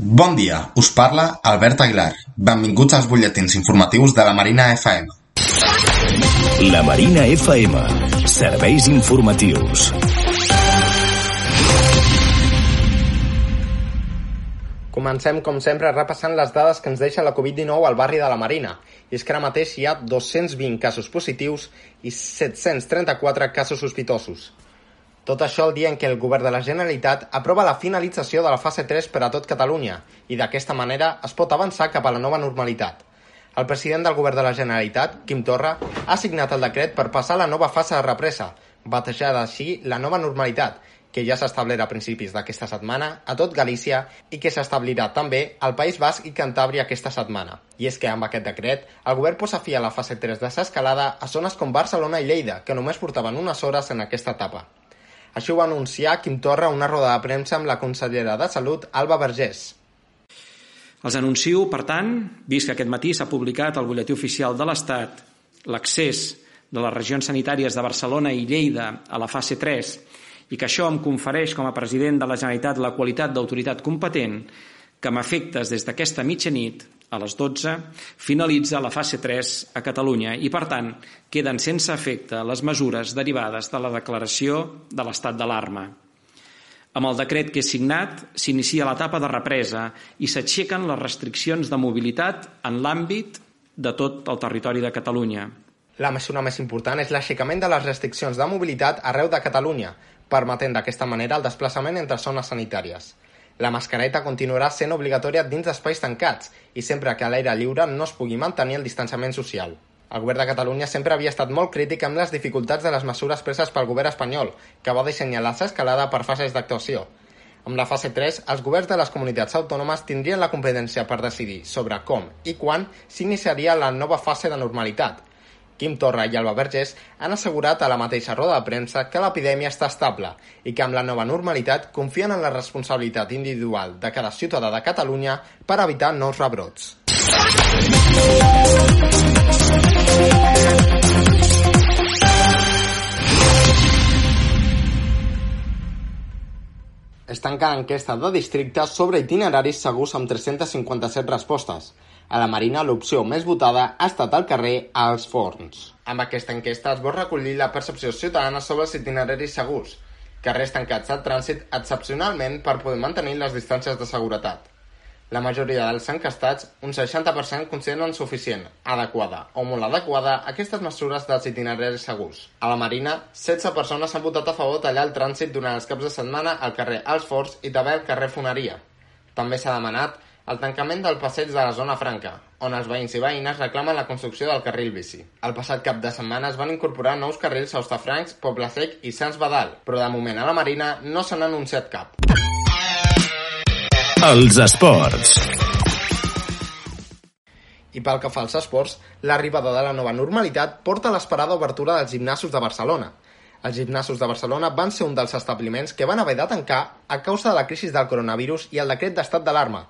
Bon dia, us parla Albert Aguilar. Benvinguts als butlletins informatius de la Marina FM. La Marina FM. Serveis informatius. Comencem, com sempre, repassant les dades que ens deixa la Covid-19 al barri de la Marina. I és que ara mateix hi ha 220 casos positius i 734 casos sospitosos. Tot això el dia en què el govern de la Generalitat aprova la finalització de la fase 3 per a tot Catalunya i d'aquesta manera es pot avançar cap a la nova normalitat. El president del govern de la Generalitat, Quim Torra, ha signat el decret per passar a la nova fase de represa, batejada així la nova normalitat, que ja s'ha establert a principis d'aquesta setmana a tot Galícia i que s'establirà també al País Basc i Cantàbria aquesta setmana. I és que amb aquest decret, el govern posa fi a la fase 3 de s'escalada a zones com Barcelona i Lleida, que només portaven unes hores en aquesta etapa. Així ho va anunciar Quim Torra a una roda de premsa amb la consellera de Salut, Alba Vergés. Els anuncio, per tant, vist que aquest matí s'ha publicat al butlletí oficial de l'Estat l'accés de les regions sanitàries de Barcelona i Lleida a la fase 3 i que això em confereix com a president de la Generalitat la qualitat d'autoritat competent que amb efectes des d'aquesta mitjanit a les 12 finalitza la fase 3 a Catalunya i, per tant, queden sense efecte les mesures derivades de la declaració de l'estat d'alarma. Amb el decret que és signat, s'inicia l'etapa de represa i s'aixequen les restriccions de mobilitat en l'àmbit de tot el territori de Catalunya. La mesura més important és l'aixecament de les restriccions de mobilitat arreu de Catalunya, permetent d'aquesta manera el desplaçament entre zones sanitàries. La mascareta continuarà sent obligatòria dins d'espais tancats i sempre que a l'aire lliure no es pugui mantenir el distanciament social. El govern de Catalunya sempre havia estat molt crític amb les dificultats de les mesures preses pel govern espanyol, que va dissenyar la escalada per fases d'actuació. Amb la fase 3, els governs de les comunitats autònomes tindrien la competència per decidir sobre com i quan s'iniciaria la nova fase de normalitat, Quim Torra i Alba Vergés han assegurat a la mateixa roda de premsa que l'epidèmia està estable i que amb la nova normalitat confien en la responsabilitat individual de cada ciutadà de Catalunya per evitar nous rebrots. Es tanca l'enquesta de districte sobre itineraris segurs amb 357 respostes. A la Marina, l'opció més votada ha estat al carrer als forns. Amb aquesta enquesta es vol recollir la percepció ciutadana sobre els itineraris segurs, carrers tancats al trànsit excepcionalment per poder mantenir les distàncies de seguretat. La majoria dels encastats, un 60%, consideren suficient, adequada o molt adequada aquestes mesures dels itineraris segurs. A la Marina, 16 persones han votat a favor tallar el trànsit durant els caps de setmana al carrer Els Forts i també al carrer Foneria. També s'ha demanat el tancament del passeig de la zona franca, on els veïns i veïnes reclamen la construcció del carril bici. El passat cap de setmana es van incorporar nous carrils a Hostafrancs, Poble Sec i Sants Badal, però de moment a la Marina no se n'ha anunciat cap. Els esports. I pel que fa als esports, l'arribada de la nova normalitat porta l'esperada obertura dels gimnasos de Barcelona – els gimnasos de Barcelona van ser un dels establiments que van haver de tancar a causa de la crisi del coronavirus i el decret d'estat d'alarma.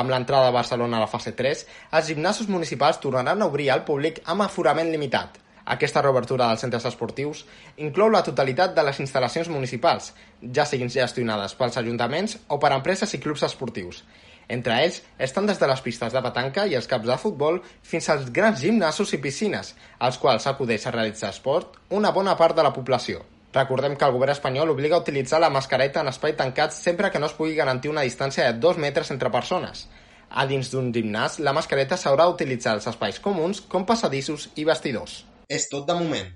Amb l'entrada de Barcelona a la fase 3, els gimnasos municipals tornaran a obrir al públic amb aforament limitat. Aquesta reobertura dels centres esportius inclou la totalitat de les instal·lacions municipals, ja siguin gestionades pels ajuntaments o per empreses i clubs esportius. Entre ells estan des de les pistes de petanca i els caps de futbol fins als grans gimnasos i piscines, als quals acudeix a realitzar esport una bona part de la població. Recordem que el govern espanyol obliga a utilitzar la mascareta en espai tancat sempre que no es pugui garantir una distància de 2 metres entre persones. A dins d'un gimnàs, la mascareta s'haurà d'utilitzar als espais comuns com passadissos i vestidors. És tot de moment.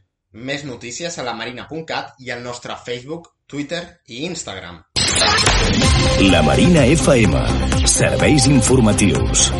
Més notícies a la marina.cat i al nostre Facebook, Twitter i Instagram. La Marina FM. Serveis informatius.